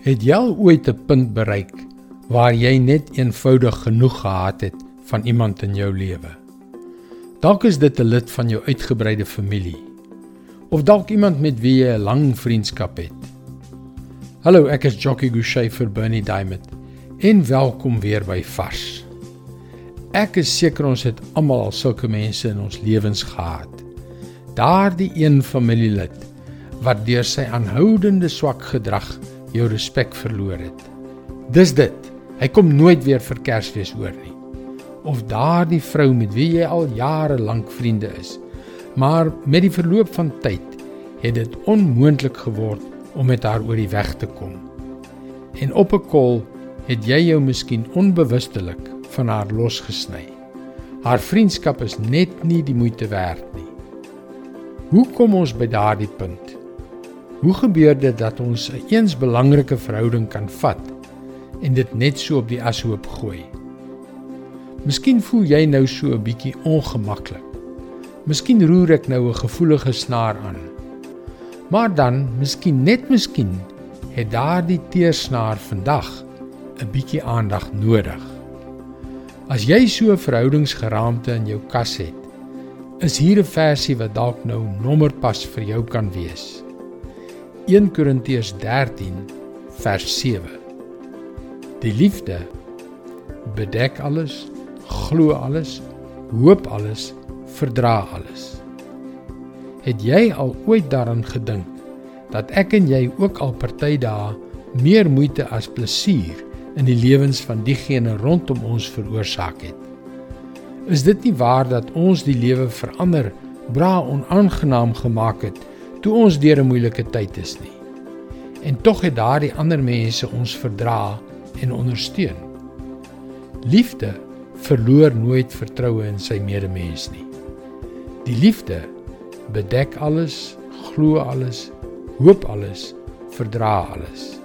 Het jy al ooit 'n punt bereik waar jy net eenvoudig genoeg gehad het van iemand in jou lewe? Dalk is dit 'n lid van jou uitgebreide familie of dalk iemand met wie jy 'n lang vriendskap het. Hallo, ek is Jockey Gouchee vir Bernie Diamond. En welkom weer by Vars. Ek is seker ons het almal al sulke mense in ons lewens gehad. Daardie een familielid wat deur sy aanhoudende swak gedrag jou respek verloor het. Dis dit. Hy kom nooit weer vir Kersfees oor nie. Of daardie vrou met wie jy al jare lank vriende is. Maar met die verloop van tyd het dit onmoontlik geword om met haar oor die weg te kom. En op 'n kol het jy jou miskien onbewustelik van haar losgesny. Haar vriendskap is net nie die moeite werd nie. Hoe kom ons by daardie punt? Hoe gebeur dit dat ons 'n eens belangrike verhouding kan vat en dit net so op die ashoop gooi? Miskien voel jy nou so 'n bietjie ongemaklik. Miskien roer ek nou 'n gevoelige snaar aan. Maar dan, miskien net miskien, het daardie teersnaar vandag 'n bietjie aandag nodig. As jy so 'n verhoudingsgeraamte in jou kas het, is hier 'n versie wat dalk nou nommer pas vir jou kan wees. 1 Korintiërs 13 vers 7. Die liefde bedek alles, glo alles, hoop alles, verdra alles. Het jy al ooit daaraan gedink dat ek en jy ook al party dae meer moeite as plesier in die lewens van diegene rondom ons veroorsaak het? Is dit nie waar dat ons die lewe verander, bra onaangenaam gemaak het toe ons deur 'n moeilike tyd is nie. En tog het daardie ander mense ons verdra en ondersteun. Liefde verloor nooit vertroue in sy medemens nie. Die liefde bedek alles, glo alles, hoop alles, verdra alles.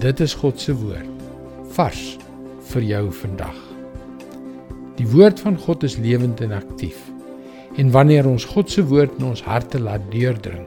Dit is God se woord vars vir jou vandag. Die woord van God is lewend en aktief. En wanneer ons God se woord in ons harte laat deurdring,